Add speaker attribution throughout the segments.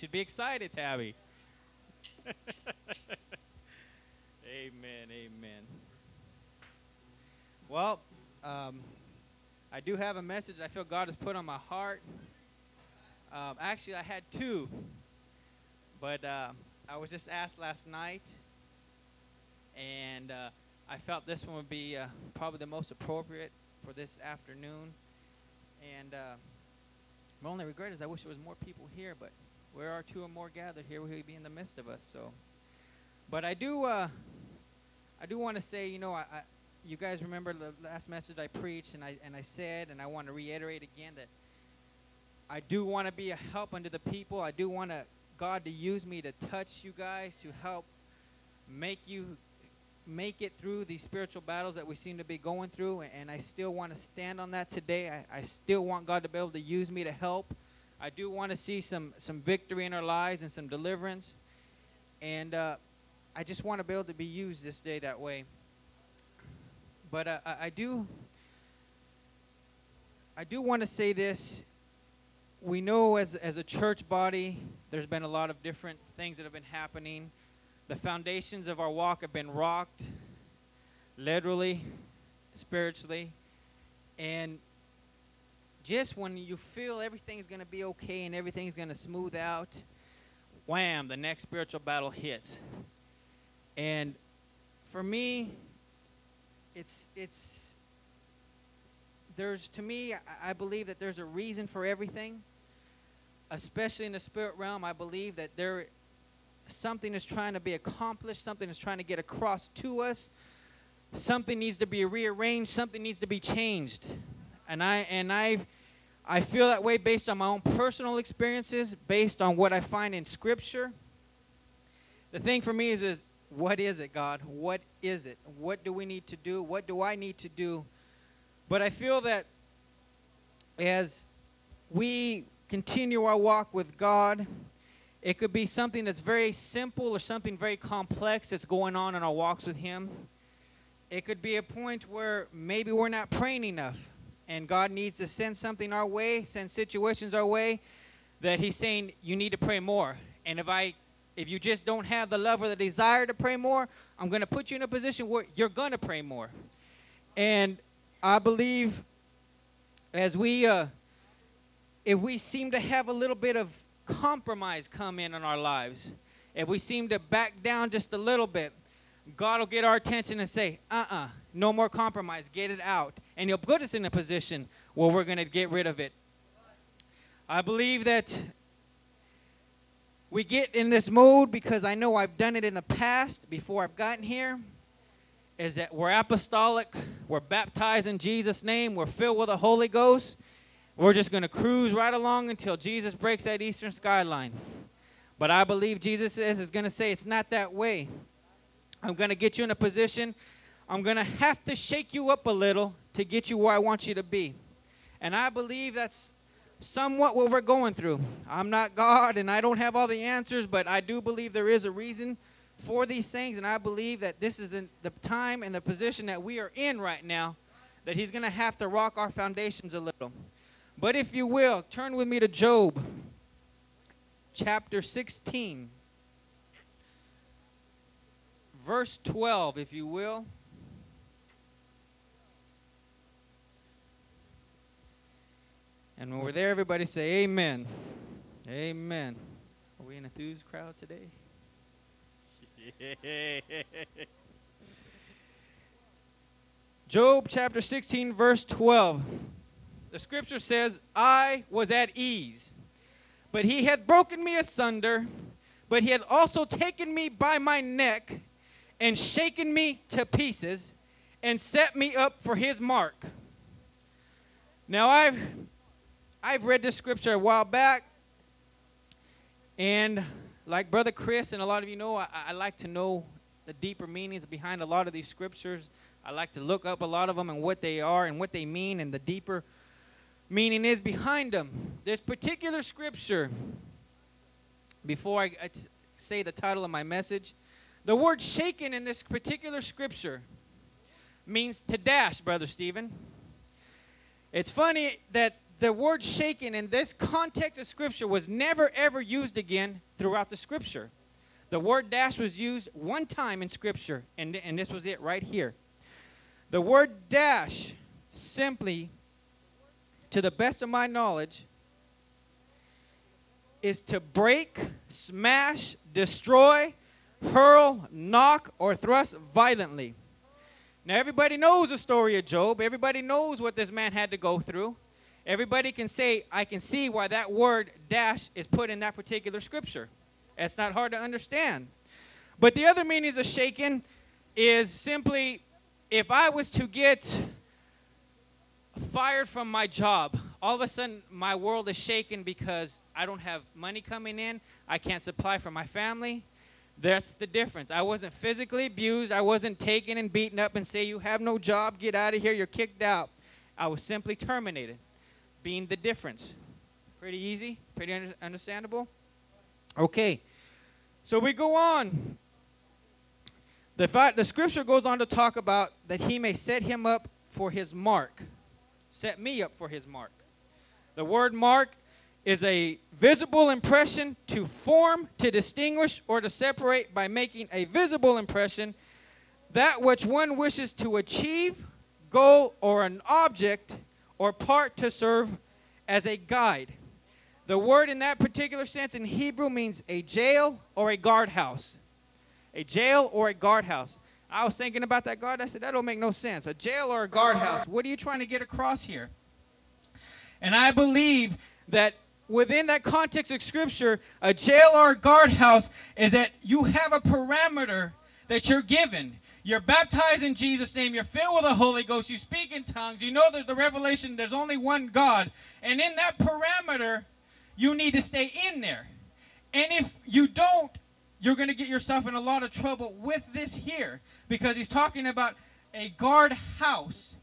Speaker 1: should be excited, Tabby. amen. Amen. Well, um, I do have a message I feel God has put on my heart. Um, actually, I had two, but uh, I was just asked last night, and uh, I felt this one would be uh, probably the most appropriate for this afternoon. And uh, my only regret is I wish there was more people here, but where are two or more gathered, here will He be in the midst of us. So, but I do, uh, I do want to say, you know, I, I, you guys remember the last message I preached, and I and I said, and I want to reiterate again that I do want to be a help unto the people. I do want to God to use me to touch you guys to help make you make it through these spiritual battles that we seem to be going through. And I still want to stand on that today. I, I still want God to be able to use me to help. I do want to see some some victory in our lives and some deliverance. And uh, I just want to be able to be used this day that way. But uh, I, I do I do want to say this we know as, as a church body, there's been a lot of different things that have been happening. The foundations of our walk have been rocked, literally, spiritually. And just when you feel everything's going to be okay and everything's going to smooth out, wham, the next spiritual battle hits. And for me, it's it's there's to me I, I believe that there's a reason for everything especially in the spirit realm, I believe that there something is trying to be accomplished, something is trying to get across to us. Something needs to be rearranged, something needs to be changed. And I and I I feel that way based on my own personal experiences, based on what I find in scripture. The thing for me is is what is it, God? What is it? What do we need to do? What do I need to do? But I feel that as we continue our walk with God. It could be something that's very simple or something very complex that's going on in our walks with Him. It could be a point where maybe we're not praying enough and God needs to send something our way, send situations our way that He's saying you need to pray more. And if I if you just don't have the love or the desire to pray more, I'm going to put you in a position where you're going to pray more. And I believe as we uh, if we seem to have a little bit of compromise come in in our lives, if we seem to back down just a little bit, God will get our attention and say, uh uh no more compromise, get it out. And He'll put us in a position where we're going to get rid of it. I believe that we get in this mode because I know I've done it in the past before I've gotten here. Is that we're apostolic, we're baptized in Jesus' name, we're filled with the Holy Ghost, we're just going to cruise right along until Jesus breaks that eastern skyline. But I believe Jesus is, is going to say it's not that way. I'm going to get you in a position. I'm going to have to shake you up a little to get you where I want you to be. And I believe that's somewhat what we're going through. I'm not God and I don't have all the answers, but I do believe there is a reason for these things. And I believe that this is the time and the position that we are in right now that He's going to have to rock our foundations a little. But if you will, turn with me to Job chapter 16, verse 12, if you will. And when we're there, everybody say amen. Amen. Are we an enthused crowd today? Job chapter 16, verse 12 the scripture says, I was at ease, but he had broken me asunder, but he had also taken me by my neck and shaken me to pieces and set me up for his mark. Now I've I've read this scripture a while back, and like Brother Chris and a lot of you know, I, I like to know the deeper meanings behind a lot of these scriptures. I like to look up a lot of them and what they are and what they mean and the deeper meaning is behind them. This particular scripture, before I say the title of my message, The word shaken in this particular scripture means to dash, Brother Stephen. It's funny that the word shaken in this context of scripture was never ever used again throughout the scripture. The word dash was used one time in scripture, and, and this was it right here. The word dash simply, to the best of my knowledge, is to break, smash, destroy, hurl, knock, or thrust violently. Now, everybody knows the story of Job. Everybody knows what this man had to go through. Everybody can say, I can see why that word dash is put in that particular scripture. It's not hard to understand. But the other meanings of shaken is simply if I was to get fired from my job, all of a sudden my world is shaken because I don't have money coming in, I can't supply for my family. That's the difference. I wasn't physically abused, I wasn't taken and beaten up and say, You have no job, get out of here, you're kicked out. I was simply terminated, being the difference. Pretty easy, pretty under- understandable. Okay, so we go on. The, fact, the scripture goes on to talk about that he may set him up for his mark. Set me up for his mark. The word mark is a visible impression to form, to distinguish, or to separate by making a visible impression that which one wishes to achieve, goal, or an object or part to serve as a guide. The word in that particular sense in Hebrew means a jail or a guardhouse. A jail or a guardhouse. I was thinking about that guard. I said, that don't make no sense. A jail or a guardhouse. What are you trying to get across here? And I believe that within that context of Scripture, a jail or a guardhouse is that you have a parameter that you're given. You're baptized in Jesus' name. You're filled with the Holy Ghost. You speak in tongues. You know there's the revelation there's only one God. And in that parameter, you need to stay in there. And if you don't, you're going to get yourself in a lot of trouble with this here because he's talking about a guard house.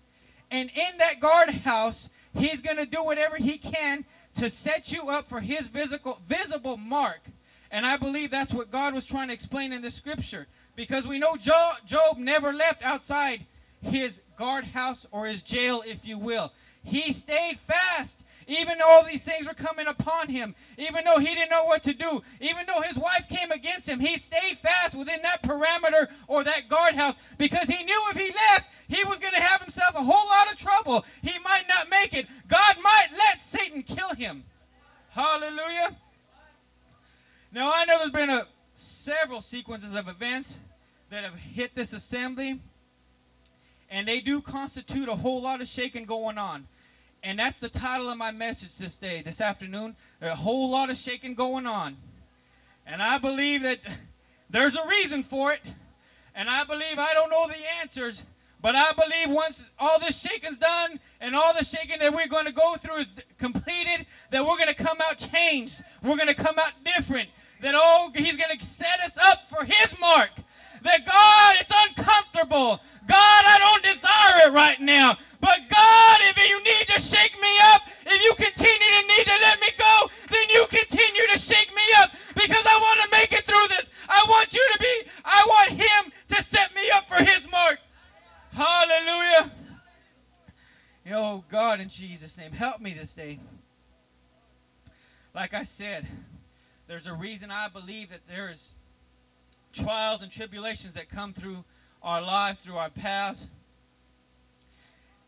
Speaker 1: And in that guard house, he's going to do whatever he can to set you up for his visible, visible mark. And I believe that's what God was trying to explain in the scripture. Because we know Job, never left outside his guardhouse or his jail, if you will. He stayed fast. Even though all these things were coming upon him, even though he didn't know what to do, even though his wife came against him, he stayed fast within that parameter or that guardhouse because he knew if he left, he was going to have himself a whole lot of trouble. He might not make it. God might let Satan kill him. Hallelujah. Now, I know there's been a, several sequences of events that have hit this assembly, and they do constitute a whole lot of shaking going on. And that's the title of my message this day, this afternoon. A whole lot of shaking going on. And I believe that there's a reason for it. And I believe I don't know the answers, but I believe once all this shaking's done and all the shaking that we're going to go through is completed, that we're going to come out changed. We're going to come out different. That, oh, he's going to set us up for his mark. That, God, it's uncomfortable. God, I don't desire it right now. But, God, if you need to shake me up, if you continue to need to let me go, then you continue to shake me up because I want to make it through this. I want you to be, I want him to set me up for his mark. Hallelujah. Oh, God, in Jesus' name, help me this day. Like I said, there's a reason I believe that there's trials and tribulations that come through our lives, through our paths.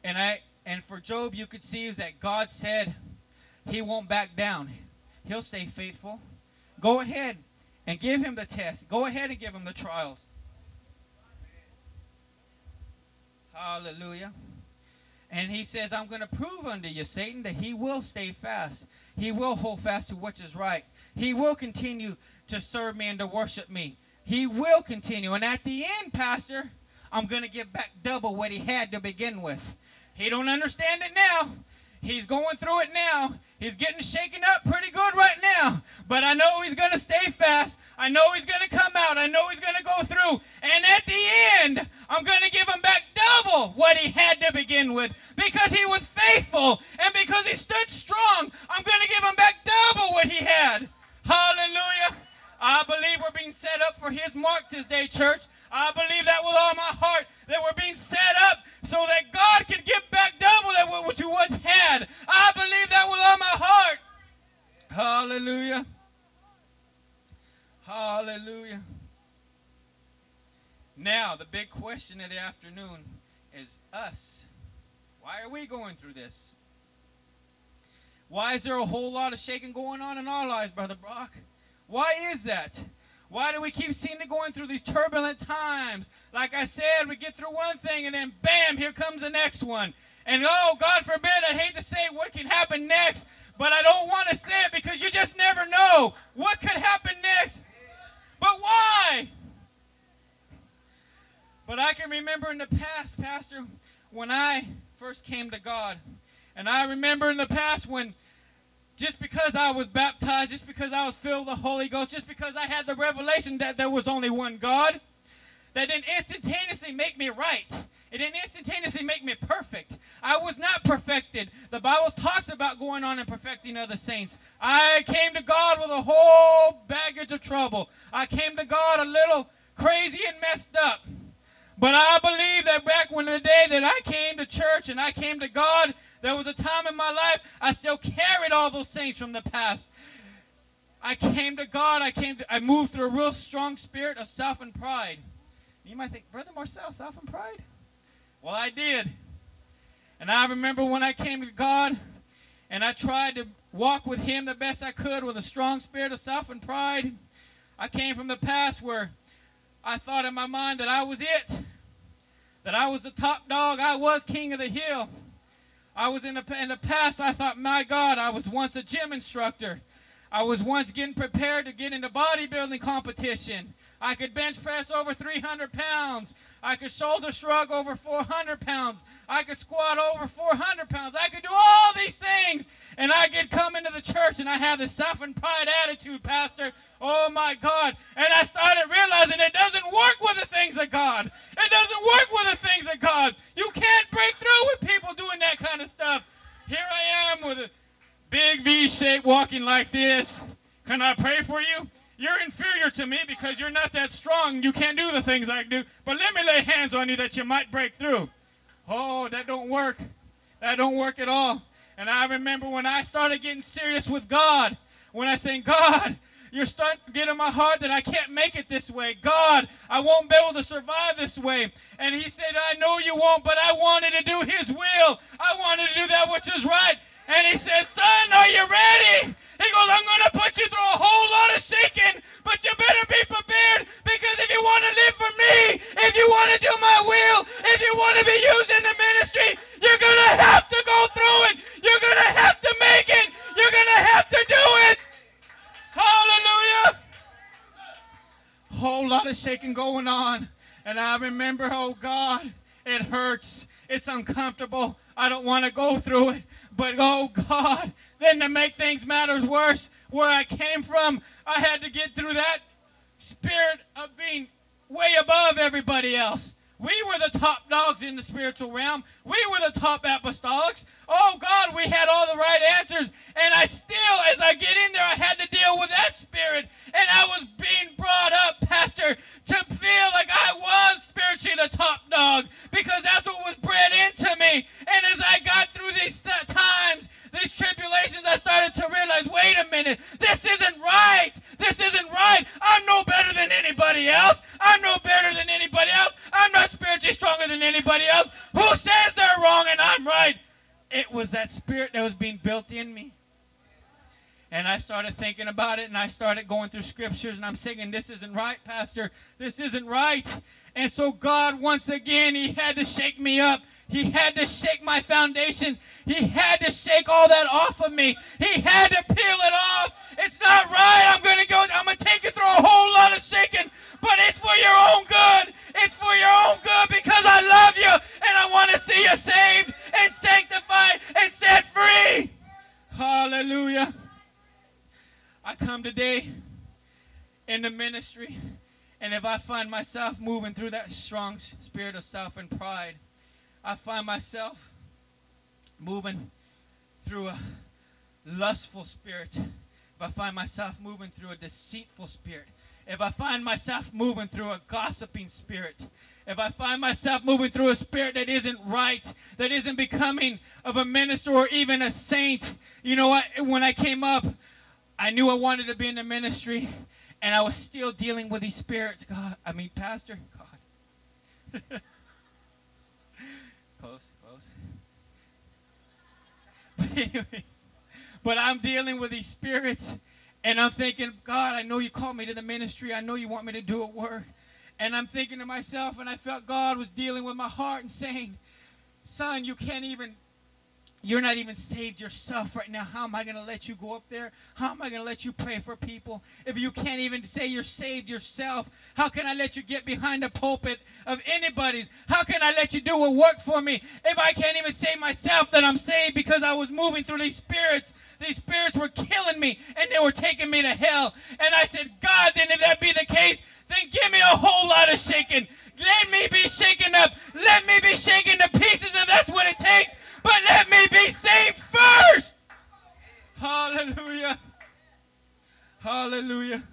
Speaker 1: And I and for Job, you could see that God said he won't back down. He'll stay faithful. Go ahead and give him the test. Go ahead and give him the trials. Hallelujah. And he says, I'm going to prove unto you, Satan, that he will stay fast. He will hold fast to what is right. He will continue to serve me and to worship me. He will continue. And at the end, Pastor, I'm going to give back double what he had to begin with. He don't understand it now. He's going through it now. He's getting shaken up pretty good right now. But I know he's going to stay fast. I know he's going to come out. I know he's going to go through. And at the end, I'm going to give him back double what he had to begin with. Because he was faithful and because he stood strong, I'm going to give him back double what he had. Hallelujah. I believe we're being set up for His mark this day, church. I believe that with all my heart, that we're being set up so that God can give back double that what you once had. I believe that with all my heart. Hallelujah. Hallelujah. Now, the big question of the afternoon is us. Why are we going through this? Why is there a whole lot of shaking going on in our lives, Brother Brock? Why is that? Why do we keep seeing it going through these turbulent times? Like I said, we get through one thing and then bam, here comes the next one. And oh, God forbid, I hate to say what can happen next, but I don't want to say it because you just never know what could happen next. But why? But I can remember in the past, Pastor, when I first came to God, and I remember in the past when just because I was baptized, just because I was filled with the Holy Ghost, just because I had the revelation that there was only one God, that didn't instantaneously make me right. It didn't instantaneously make me perfect. I was not perfected. The Bible talks about going on and perfecting other saints. I came to God with a whole baggage of trouble. I came to God a little crazy and messed up. But I believe that back when the day that I came to church and I came to God, there was a time in my life I still carried all those things from the past. I came to God. I came. To, I moved through a real strong spirit of self and pride. You might think, Brother Marcel, self and pride? Well, I did. And I remember when I came to God and I tried to walk with Him the best I could with a strong spirit of self and pride. I came from the past where I thought in my mind that I was it, that I was the top dog, I was king of the hill. I was in the, in the past, I thought, my God, I was once a gym instructor. I was once getting prepared to get into bodybuilding competition. I could bench press over 300 pounds. I could shoulder shrug over 400 pounds. I could squat over 400 pounds. I could do all these things. And I could come into the church and I have this self and pride attitude, Pastor. Oh my God. And I started realizing it doesn't work with the things of God. It doesn't work with the things of God. You can't break through with people doing that kind of stuff. Here I am with a big V shape walking like this. Can I pray for you? You're inferior to me because you're not that strong. You can't do the things I do. But let me lay hands on you that you might break through. Oh, that don't work. That don't work at all. And I remember when I started getting serious with God, when I said, God, you're starting to get in my heart that I can't make it this way. God, I won't be able to survive this way. And he said, I know you won't, but I wanted to do his will. I wanted to do that which is right. And he says, son, are you ready? He goes, I'm going to put you through a whole lot of shaking, but you better be prepared because if you want to live for me, if you want to do my will, if you want to be used in the ministry, you're going to have to go through it. You're going to have to make it. You're going to have to do it. Hallelujah. Whole lot of shaking going on. And I remember, oh God, it hurts. It's uncomfortable. I don't want to go through it. But oh God, then to make things matters worse, where I came from, I had to get through that spirit of being way above everybody else. We were the top dogs in the spiritual realm. We were the top apostolics. Oh God, we had all the right answers. And I still, as I get in there, I had to deal with that spirit. And I was being brought up, Pastor, to feel like I was spiritually the top dog because that's what was bred into me. And as I got through these th- times, these tribulations, I started to realize, wait a minute, this isn't right. This isn't right. I'm no better than anybody else. I'm no better than anybody else. I'm not spiritually stronger than anybody else. Who says they're wrong and I'm right? It was that spirit that was being built in me. And I started thinking about it and I started going through scriptures and I'm singing, This isn't right, Pastor. This isn't right. And so God, once again, He had to shake me up. He had to shake my foundation. He had to shake all that off of me. He had to peel it off. It's not right. I'm going to go, I'm going to take you through a whole lot of shaking, but it's for your own good. It's for your own good because I love you and I want to see you saved and sanctified and set free. Hallelujah. I come today in the ministry, and if I find myself moving through that strong spirit of self and pride, I find myself moving through a lustful spirit if I find myself moving through a deceitful spirit, if I find myself moving through a gossiping spirit, if I find myself moving through a spirit that isn't right, that isn't becoming of a minister or even a saint, you know what? When I came up, I knew I wanted to be in the ministry, and I was still dealing with these spirits. God, I mean, Pastor, God. close, close. But I'm dealing with these spirits, and I'm thinking, God, I know you called me to the ministry. I know you want me to do a work. And I'm thinking to myself, and I felt God was dealing with my heart and saying, Son, you can't even you're not even saved yourself right now. How am I going to let you go up there? How am I going to let you pray for people? If you can't even say you're saved yourself, how can I let you get behind the pulpit of anybody's? How can I let you do a work for me if I can't even say myself that I'm saved because I was moving through these spirits? These spirits were killing me and they were taking me to hell. And I said, God, then if that be the case, then give me a whole lot of shaking. Let me be shaken up. Let me be shaken to pieces if that's what it takes but let me be saved first. Hallelujah. Hallelujah.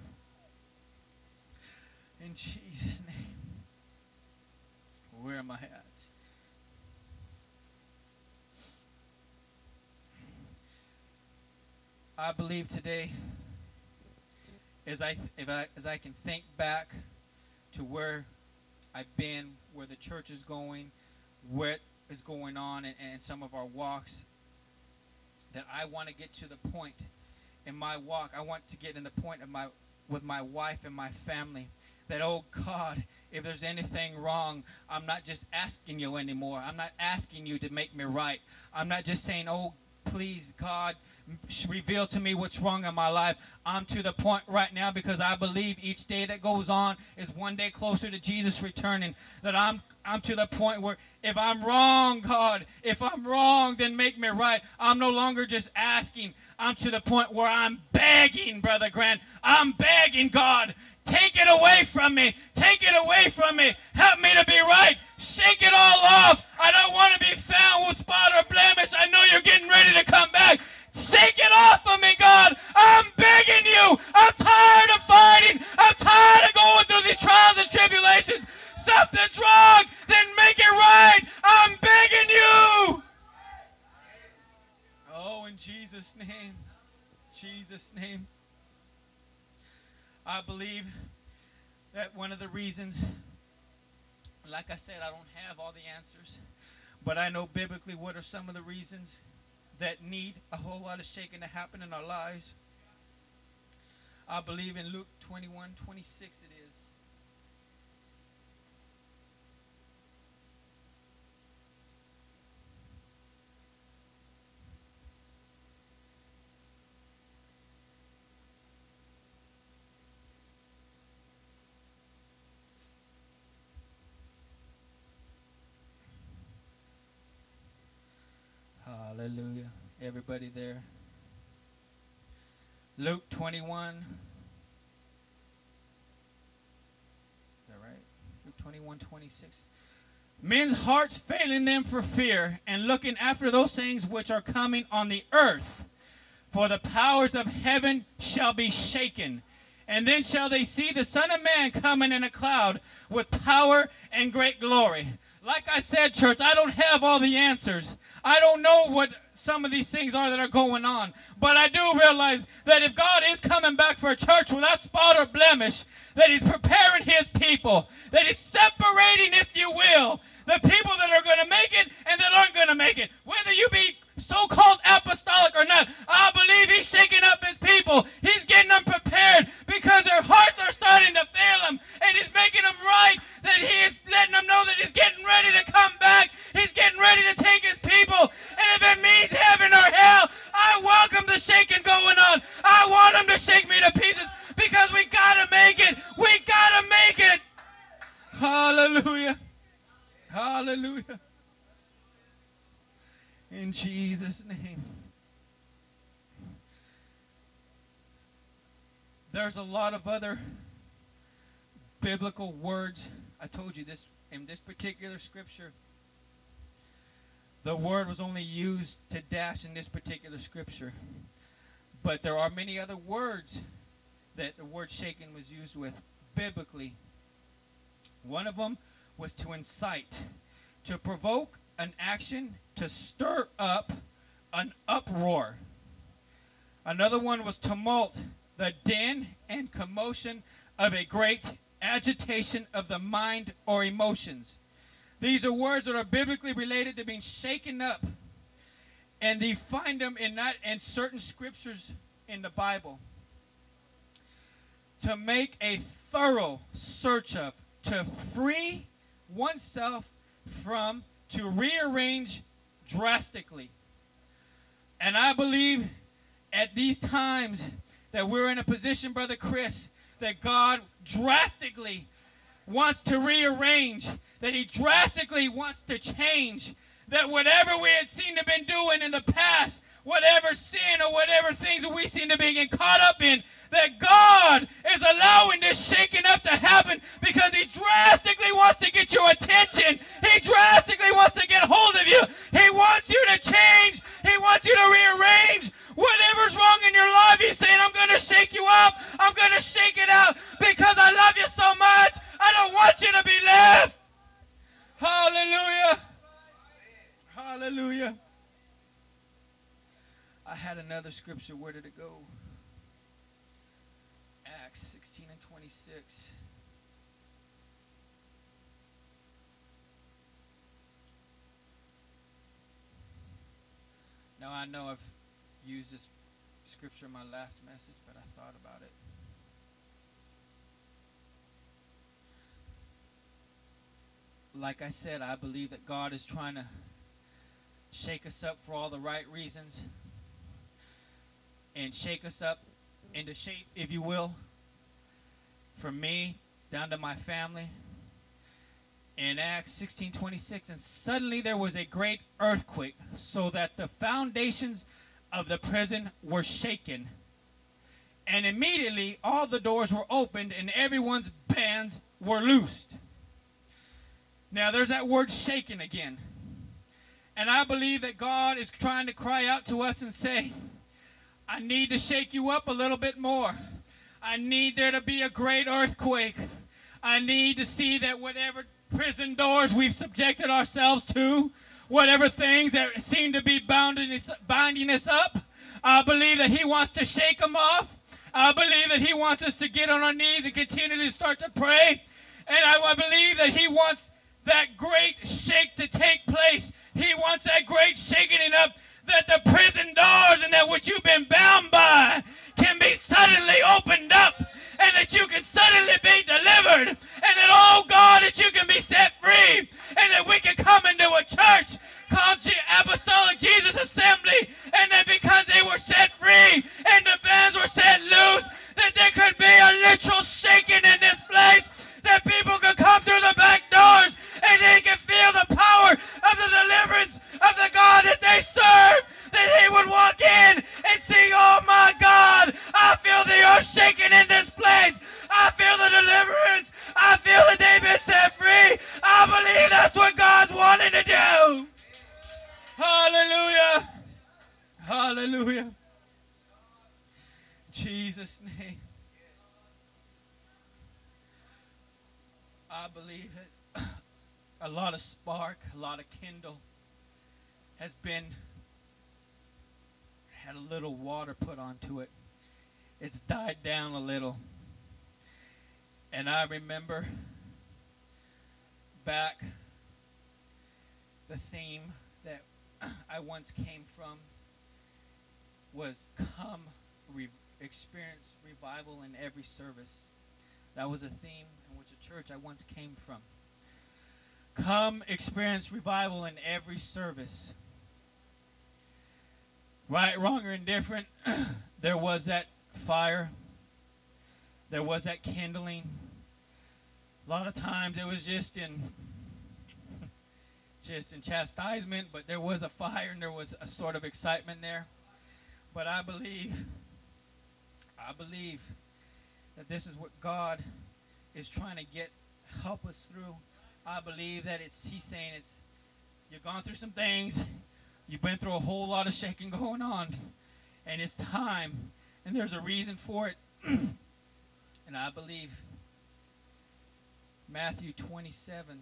Speaker 1: In Jesus' name. Where am I at? I believe today, as I, I, as I can think back to where I've been, where the church is going, what is going on in, in some of our walks that I want to get to the point in my walk. I want to get in the point of my with my wife and my family that oh God, if there's anything wrong, I'm not just asking you anymore. I'm not asking you to make me right. I'm not just saying, "Oh, please God, reveal to me what's wrong in my life. I'm to the point right now because I believe each day that goes on is one day closer to Jesus returning. That I'm I'm to the point where if I'm wrong, God, if I'm wrong, then make me right. I'm no longer just asking. I'm to the point where I'm begging, Brother Grant. I'm begging, God, take it away from me. Take it away from me. Help me to be right. Shake it all off. I don't want to be found with spot or blemish. I know you're getting ready to come back. Shake it off of me, God. I'm begging you. I'm tired of fighting. I'm tired of going through these trials and tribulations. Something's wrong. Then make it right. I'm begging you. Oh, in Jesus' name. Jesus' name. I believe that one of the reasons, like I said, I don't have all the answers, but I know biblically what are some of the reasons that need a whole lot of shaking to happen in our lives. I believe in Luke 21 26 it is. Hallelujah. Everybody there? Luke 21. Is that right? Luke 21, 26. Men's hearts failing them for fear and looking after those things which are coming on the earth. For the powers of heaven shall be shaken. And then shall they see the Son of Man coming in a cloud with power and great glory. Like I said, church, I don't have all the answers. I don't know what some of these things are that are going on. But I do realize that if God is coming back for a church without spot or blemish, that he's preparing his people, that he's separating, if you will, the people that are going to make it and that aren't going to make it. Whether you be so-called apostolic or not, I believe he's shaking up his people. He's getting them prepared because their hearts are starting to fail them, and he's making them right. That he is letting them know that he's getting ready to come back. He's getting ready to take his people, and if it means heaven or hell, I welcome the shaking going on. I want him to shake me to pieces because we gotta make it. We gotta make it. Hallelujah. Hallelujah. In Jesus' name. There's a lot of other biblical words. I told you this in this particular scripture. The word was only used to dash in this particular scripture. But there are many other words that the word shaken was used with biblically. One of them was to incite, to provoke an action, to stir up an uproar. Another one was tumult, the din and commotion of a great agitation of the mind or emotions. These are words that are biblically related to being shaken up. And you find them in that in certain scriptures in the Bible. To make a thorough search of, to free oneself from, to rearrange drastically. And I believe at these times that we're in a position, Brother Chris, that God drastically wants to rearrange, that He drastically wants to change, that whatever we had seen to been doing in the past, whatever sin or whatever things that we seem to be getting caught up in, that God is allowing this shaking up to happen because He drastically wants to get your attention. He drastically wants to get hold of you. He wants you to change. He wants you to rearrange. Whatever's wrong in your life, He's saying, I'm going to shake you up. I'm going to shake it out because I love you so much. I don't want you to be left. Hallelujah. Hallelujah. I had another scripture. Where did it go? Acts 16 and 26. Now I know I've used this scripture in my last message, but I thought about it. Like I said, I believe that God is trying to shake us up for all the right reasons and shake us up into shape, if you will, from me down to my family. In Acts 16:26, and suddenly there was a great earthquake, so that the foundations of the prison were shaken. And immediately all the doors were opened and everyone's bands were loosed. Now there's that word shaken again. And I believe that God is trying to cry out to us and say, I need to shake you up a little bit more. I need there to be a great earthquake. I need to see that whatever prison doors we've subjected ourselves to, whatever things that seem to be bounding us, binding us up, I believe that He wants to shake them off. I believe that He wants us to get on our knees and continue to start to pray. And I, I believe that He wants that great shake to take place. He wants that great shaking up that the prison doors and that what you've been bound by can be suddenly opened up and that you can suddenly be delivered and that, oh God, that you can be set free and that we can come into a church called the Apostolic Jesus Assembly and that because they were set free and the bands were set loose, that there could be a literal shaking in this place, that people would walk in and see, oh my God, I feel the earth shaking in this place. I feel the deliverance. I feel that they've been set free. I believe that's what God's wanting to do. Hallelujah. Hallelujah. Jesus' name. I believe that a lot of spark, a lot of kindle has been had a little water put onto it. It's died down a little. And I remember back the theme that I once came from was come re- experience revival in every service. That was a theme in which a church I once came from. Come experience revival in every service. Right, wrong, or indifferent, there was that fire. There was that kindling. A lot of times it was just in just in chastisement, but there was a fire and there was a sort of excitement there. But I believe, I believe that this is what God is trying to get help us through. I believe that it's He's saying it's you've gone through some things, you've been through a whole lot of shaking going on, and it's time And there's a reason for it. and I believe Matthew 27.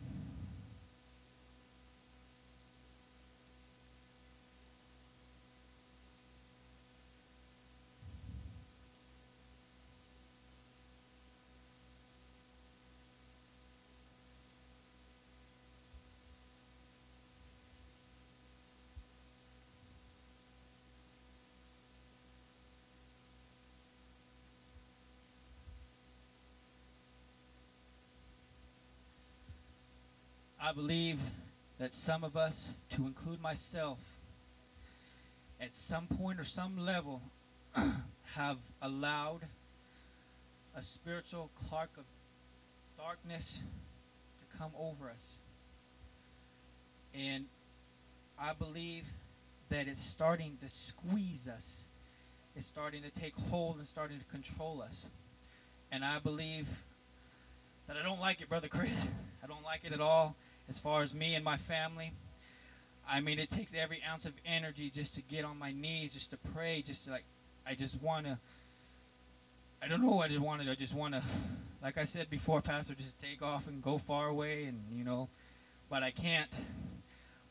Speaker 1: I believe that some of us, to include myself, at some point or some level, have allowed a spiritual cloak of darkness to come over us. And I believe that it's starting to squeeze us. It's starting to take hold and starting to control us. And I believe that I don't like it, Brother Chris. I don't like it at all as far as me and my family. I mean, it takes every ounce of energy just to get on my knees, just to pray, just to like, I just want to, I don't know what I just wanted. I just want to, like I said before, Pastor, just take off and go far away and, you know, but I can't.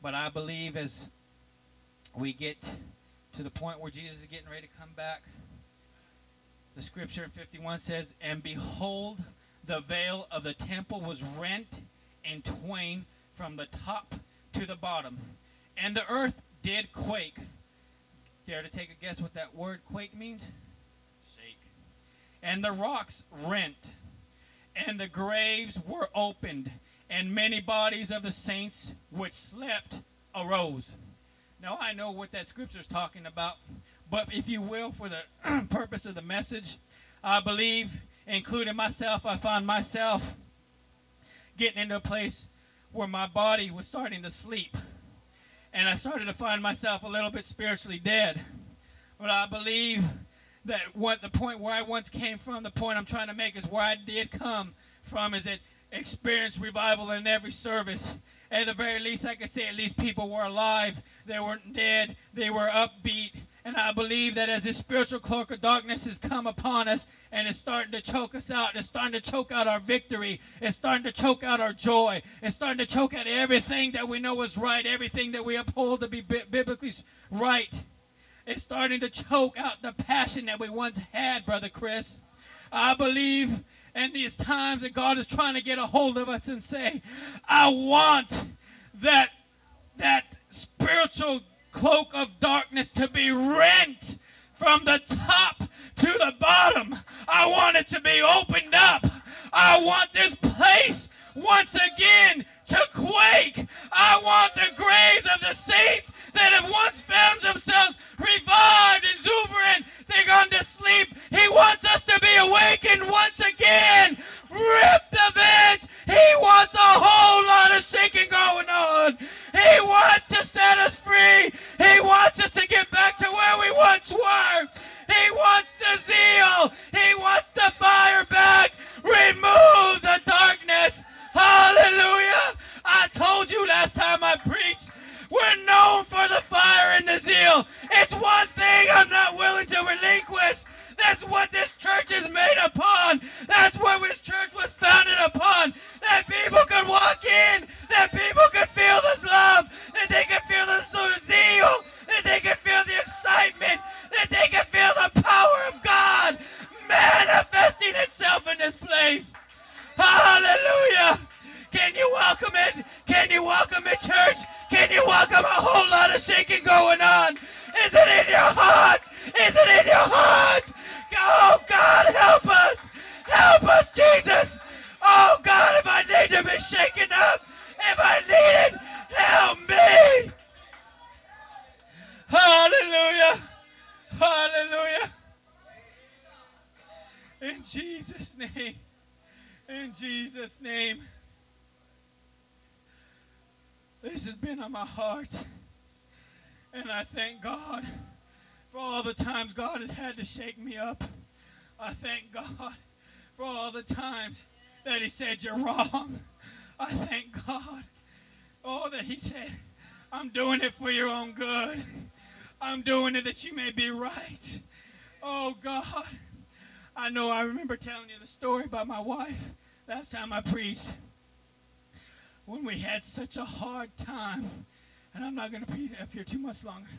Speaker 1: But I believe as we get to the point where Jesus is getting ready to come back, the scripture in 51 says, And behold, the veil of the temple was rent in twain from the top to the bottom. And the earth did quake. Dare to take a guess what that word quake means? Shake. And the rocks rent, and the graves were opened, and many bodies of the saints which slept arose. Now I know what that scripture is talking about, but if you will, for the purpose of the message, I believe, including myself, I find myself getting into a place where my body was starting to sleep. And I started to find myself a little bit spiritually dead. But I believe that what the point where I once came from, the point I'm trying to make is where I did come from is that experience revival in every service. At the very least, I could say at least people were alive. They weren't dead. They were upbeat. And I believe that as this spiritual cloak of darkness has come upon us and it's starting to choke us out, it's starting to choke out our victory, it's starting to choke out our joy, it's starting to choke out everything that we know is right, everything that we uphold to be biblically right. It's starting to choke out the passion that we once had, Brother Chris. I believe in these times that God is trying to get a hold of us and say, I want that, that spiritual cloak of darkness to be rent from the top to the bottom. I want it to be opened up. I want this place once again to quake. I want the graves of the saints that have once found themselves revived, and exuberant. They're gone to sleep. Thank God for all the times God has had to shake me up. I thank God for all the times that He said, You're wrong. I thank God. Oh, that He said, I'm doing it for your own good. I'm doing it that you may be right. Oh, God. I know I remember telling you the story about my wife last time I preached. When we had such a hard time, and I'm not going to be up here too much longer.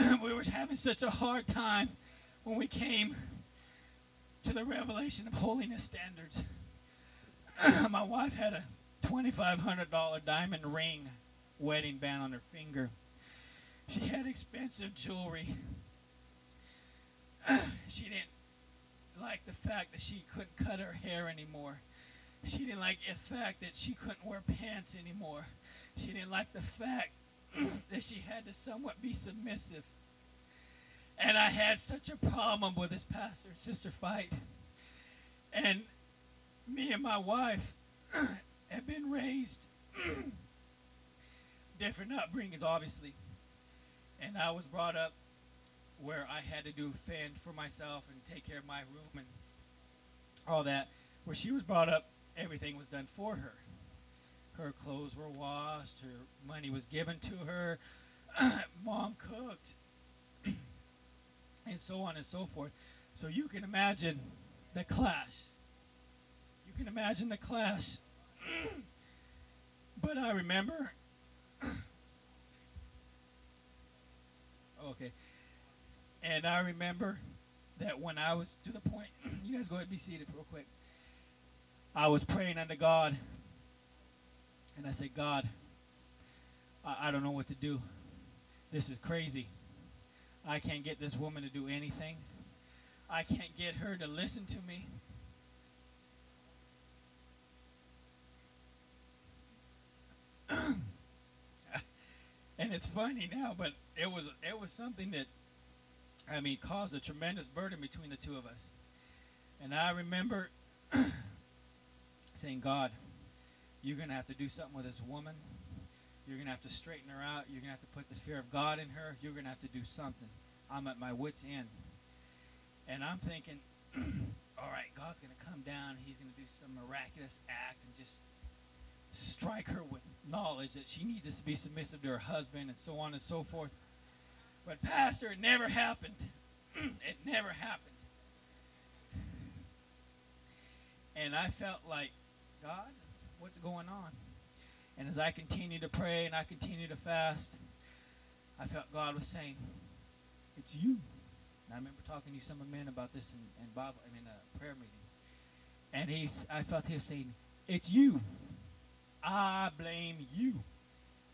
Speaker 1: we were having such a hard time when we came to the revelation of holiness standards. my wife had a $2,500 diamond ring wedding band on her finger. She had expensive jewelry. she didn't like the fact that she couldn't cut her hair anymore. She didn't like the fact that she couldn't wear pants anymore. She didn't like the fact that she had to somewhat be submissive. And I had such a problem with this pastor and sister fight. And me and my wife have been raised different upbringings, obviously. And I was brought up where I had to do fend for myself and take care of my room and all that. Where she was brought up, everything was done for her. Her clothes were washed, her money was given to her, mom cooked, and so on and so forth. So you can imagine the clash. You can imagine the clash. but I remember Okay. And I remember that when I was to the point, you guys go ahead and be seated real quick. I was praying unto God, and I said, God, I, I don't know what to do. This is crazy. I can't get this woman to do anything. I can't get her to listen to me. and it's funny now, but it was it was something that I mean caused a tremendous burden between the two of us. And I remember saying, God, you're gonna have to do something with this woman. You're gonna have to straighten her out. You're gonna have to put the fear of God in her. You're gonna have to do something. I'm at my wits' end. And I'm thinking, all right, God's gonna come down. He's gonna do some miraculous act and just strike her with knowledge that she needs to be submissive to her husband and so on and so forth. But, Pastor, it never happened. it never happened. And I felt like, God, what's going on? And as I continued to pray and I continued to fast, I felt God was saying, It's you. And I remember talking to some men about this in, in Bible, I mean, a prayer meeting. And he's, I felt he was saying, It's you. I blame you.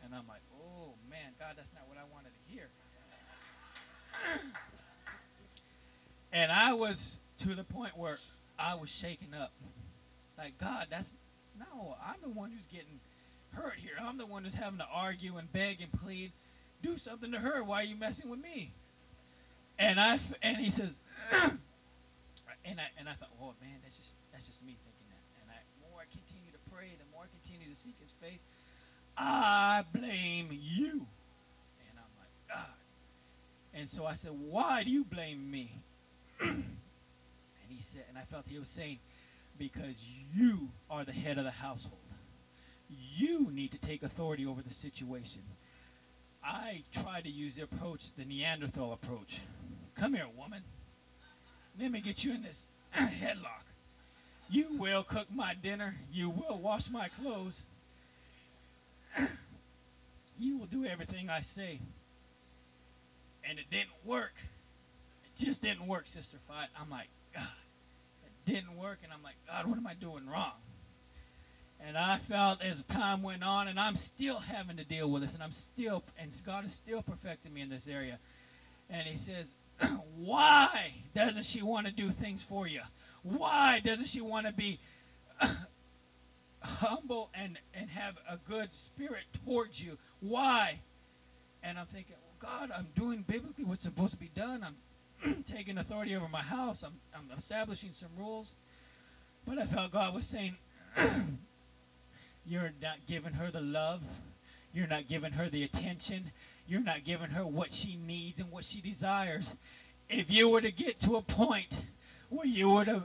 Speaker 1: And I'm like, oh man, God, that's not what I wanted to hear. and I was to the point where I was shaken up. Like, God, that's no, I'm the one who's getting hurt here. I'm the one who's having to argue and beg and plead. Do something to her. Why are you messing with me? And I and he says, and I and I thought, oh man, that's just that's just me thinking that. And I more I continue to pray, the more I continue to seek His face, I blame you. And I'm like, God. And so I said, Why do you blame me? and he said, and I felt he was saying, Because you are the head of the household. You need to take authority over the situation. I try to use the approach, the Neanderthal approach. Come here, woman. Let me get you in this headlock. You will cook my dinner. You will wash my clothes. you will do everything I say. And it didn't work. It just didn't work, Sister Fight. I'm like, God, didn't work. And I'm like, God, what am I doing wrong? And I felt as time went on, and I'm still having to deal with this, and I'm still, and God is still perfecting me in this area. And He says, Why doesn't she want to do things for you? Why doesn't she want to be humble and, and have a good spirit towards you? Why? And I'm thinking, God, I'm doing biblically what's supposed to be done. I'm taking authority over my house. I'm, I'm establishing some rules. But I felt God was saying, You're not giving her the love. You're not giving her the attention. You're not giving her what she needs and what she desires. If you were to get to a point where you were to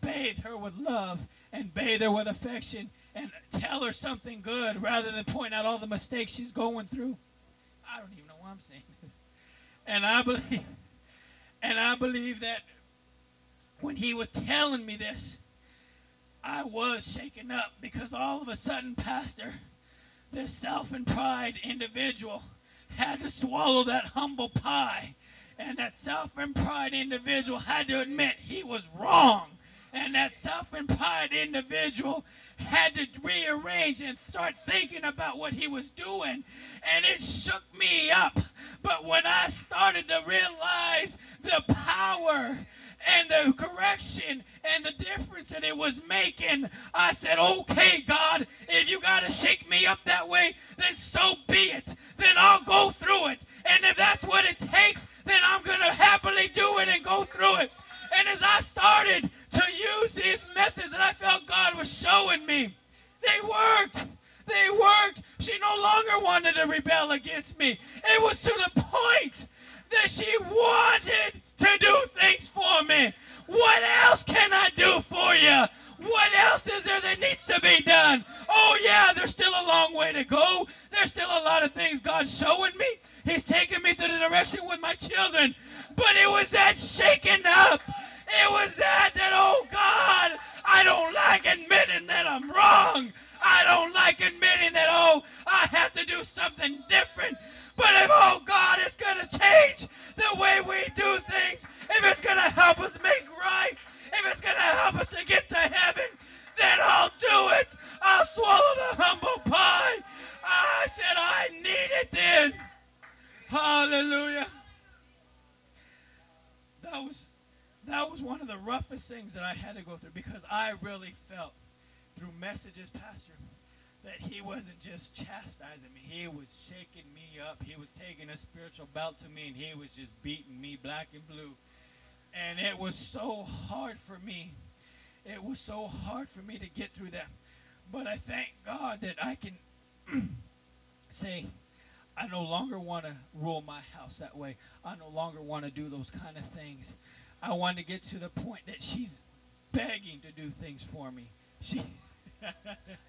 Speaker 1: bathe her with love and bathe her with affection and tell her something good rather than point out all the mistakes she's going through. I don't even know why I'm saying this. And I believe And I believe that when he was telling me this, I was shaken up because all of a sudden, Pastor, this self and pride individual had to swallow that humble pie. And that self and pride individual had to admit he was wrong. And that self and pride individual had to rearrange and start thinking about what he was doing. And it shook me up. But when I started to realize the power and the correction and the difference that it was making, I said, okay, God, if you got to shake me up that way, then so be it. Then I'll go through it. And if that's what it takes, then I'm going to happily do it and go through it. And as I started to use these methods that I felt God was showing me, they worked. They worked. She no longer wanted to rebel against me. It was to the point that she wanted to do things for me. What else can I do for you? What else is there that needs to be done? Oh, yeah, there's still a long way to go. There's still a lot of things God's showing me. He's taking me through the direction with my children. But it was that shaking up. It was that, that, oh, God, I don't like admitting that I'm wrong. I don't like admitting that, oh, I have to do something different. But if, oh, God, it's going to change the way we do things, if it's going to help us make right, if it's going to help us to get to heaven, then I'll do it. I'll swallow the humble pie. I said I need it then. Hallelujah. That was that was one of the roughest things that I had to go through because I really felt through messages, Pastor, that he wasn't just chastising me. He was shaking me up. He was taking a spiritual belt to me and he was just beating me black and blue. And it was so hard for me. It was so hard for me to get through that. But I thank God that I can say, I no longer want to rule my house that way. I no longer want to do those kind of things. I want to get to the point that she's begging to do things for me. She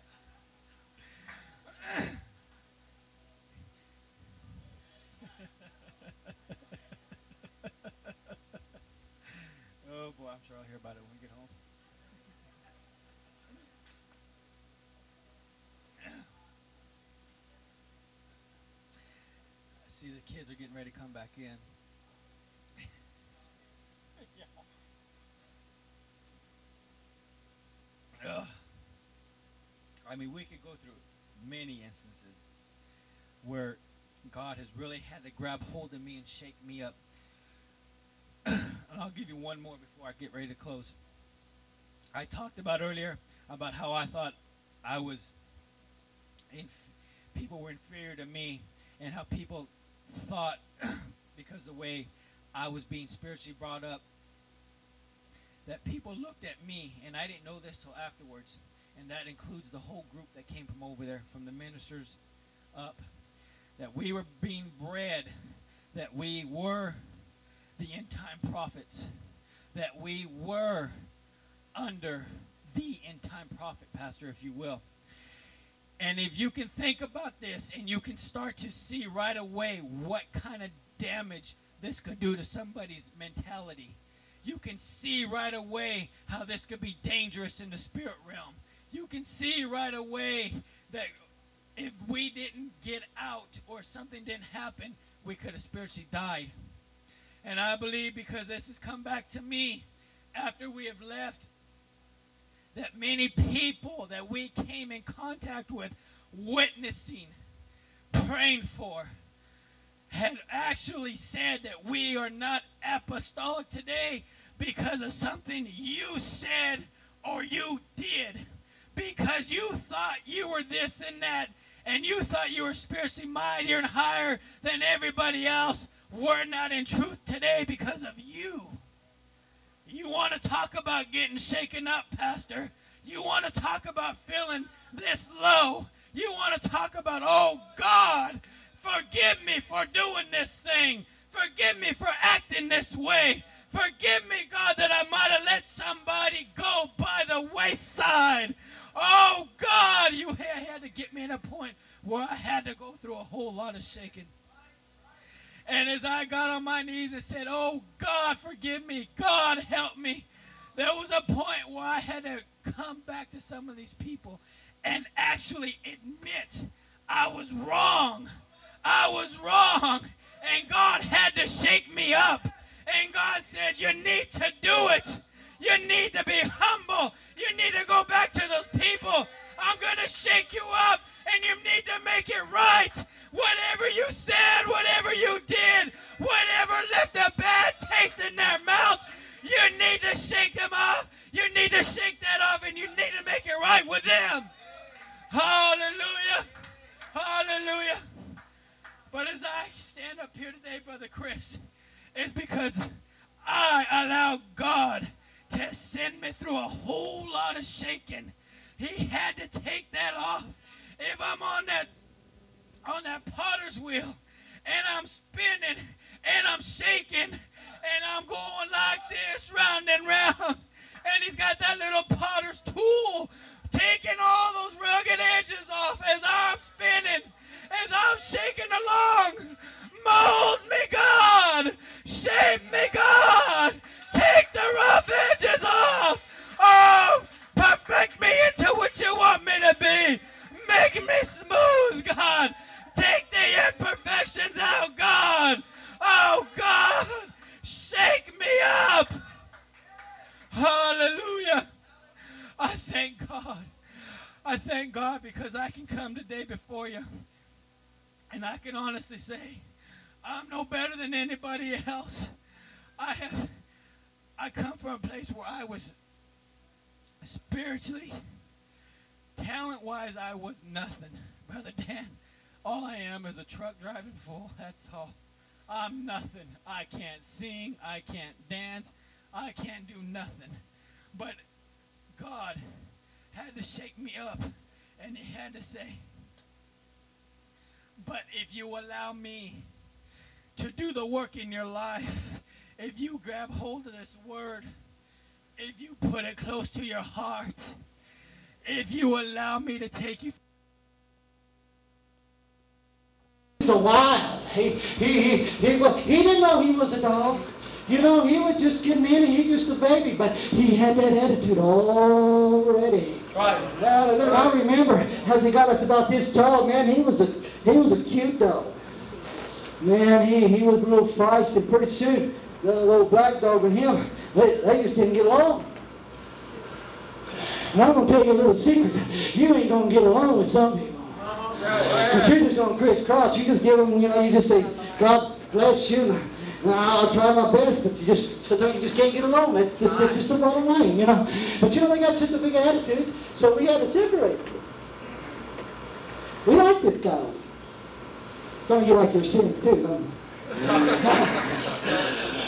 Speaker 1: oh boy, I'm sure I'll hear about it when we get home. I see the kids are getting ready to come back in. Ugh. I mean, we could go through many instances where God has really had to grab hold of me and shake me up. and I'll give you one more before I get ready to close. I talked about earlier about how I thought I was, inf- people were inferior to me, and how people thought because the way I was being spiritually brought up that people looked at me, and I didn't know this till afterwards, and that includes the whole group that came from over there, from the ministers up, that we were being bred, that we were the end time prophets, that we were under the end time prophet, Pastor, if you will. And if you can think about this and you can start to see right away what kind of damage this could do to somebody's mentality you can see right away how this could be dangerous in the spirit realm. You can see right away that if we didn't get out or something didn't happen, we could have spiritually died. And I believe because this has come back to me after we have left, that many people that we came in contact with, witnessing, praying for, had actually said that we are not apostolic today because of something you said or you did. Because you thought you were this and that, and you thought you were spiritually mightier and higher than everybody else. We're not in truth today because of you. You want to talk about getting shaken up, Pastor. You want to talk about feeling this low. You want to talk about, oh God, Forgive me for doing this thing. Forgive me for acting this way. Forgive me, God, that I might have let somebody go by the wayside. Oh, God, you had to get me in a point where I had to go through a whole lot of shaking. And as I got on my knees and said, Oh God, forgive me, God, help me, there was a point where I had to come back to some of these people and actually admit I was wrong. I was wrong. And God had to shake me up. And God said, You need to do it. You need to be humble. You need to go back to those people. I'm going to shake you up and you need to make it right. Whatever you said, whatever you did, whatever left a bad taste in their mouth, you need to shake them off. You need to shake that off and you need to make it right with them. Hallelujah. Hallelujah. But as I stand up here today, Brother Chris, it's because I allow God to send me through a whole lot of shaking. He had to take that off. If I'm on that on that potter's wheel and I'm spinning and I'm shaking and I'm going like this round and round and he's got that little potter's tool taking all those rugged edges off as I'm spinning, as I'm shaking along. Mold me, God. Shape me, God. Take the rough edges off. Oh, perfect me into what you want me to be. Make me smooth, God. Take the imperfections out, God. Oh, God. Shake me up. Hallelujah. I thank God. I thank God because I can come today before you and I can honestly say I'm no better than anybody else. I have I come from a place where I was spiritually talent wise I was nothing. Brother Dan, all I am is a truck driving fool. That's all. I'm nothing. I can't sing, I can't dance, I can't do nothing. But God had to shake me up and he had to say, But if you allow me to do the work in your life, if you grab hold of this word, if you put it close to your heart, if you allow me to take you
Speaker 2: He's a wild. He, he, he, he, was, he didn't know he was a dog. You know, he was just getting in and he just a baby, but he had that attitude already.
Speaker 3: Right.
Speaker 2: Now, I remember as he got up to about this tall, man, he was a he was a cute dog. Man, he, he was a little feisty. Pretty soon, the little black dog and him, they, they just didn't get along. And I'm going to tell you a little secret. You ain't going to get along with some people. But you're just going to crisscross. You just give them, you know, you just say, God bless you. Now, I'll try my best, but you just sometimes you just can't get along. That's, that's, that's just the bottom line, you know. But you know, they got such a big attitude, so we had to separate. We like this guy. Some of you like your sins too, don't you?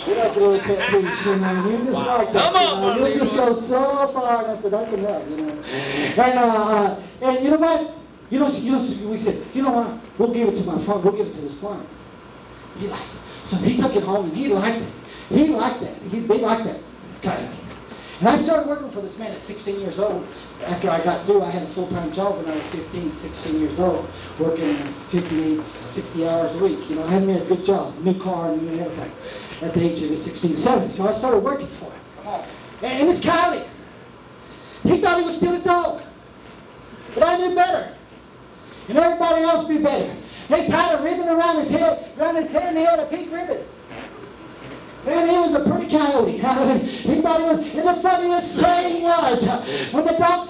Speaker 2: you like your little pet peeve sin on you. just like that.
Speaker 3: Come on,
Speaker 2: you know. You just go so far, and I said, that's enough, you know. And, uh, uh, and you know what? You know, you know, we said, you know what? We'll give it to my farm. We'll give it to this farm. He liked it. So he took it home and he liked it. He liked that. He, they liked that of And I started working for this man at 16 years old. After I got through, I had a full-time job when I was 15, 16 years old, working 58, 60 hours a week. You know, I had me a good job, new car and everything at the age of 16, 17. So I started working for him. Come on. And in this county. He thought he was still a dog. But I knew better. And everybody else knew better. They tied a ribbon around his head, around his head, and he had a pink ribbon. And he was a pretty coyote. he thought he was, and the funniest thing was, when the dog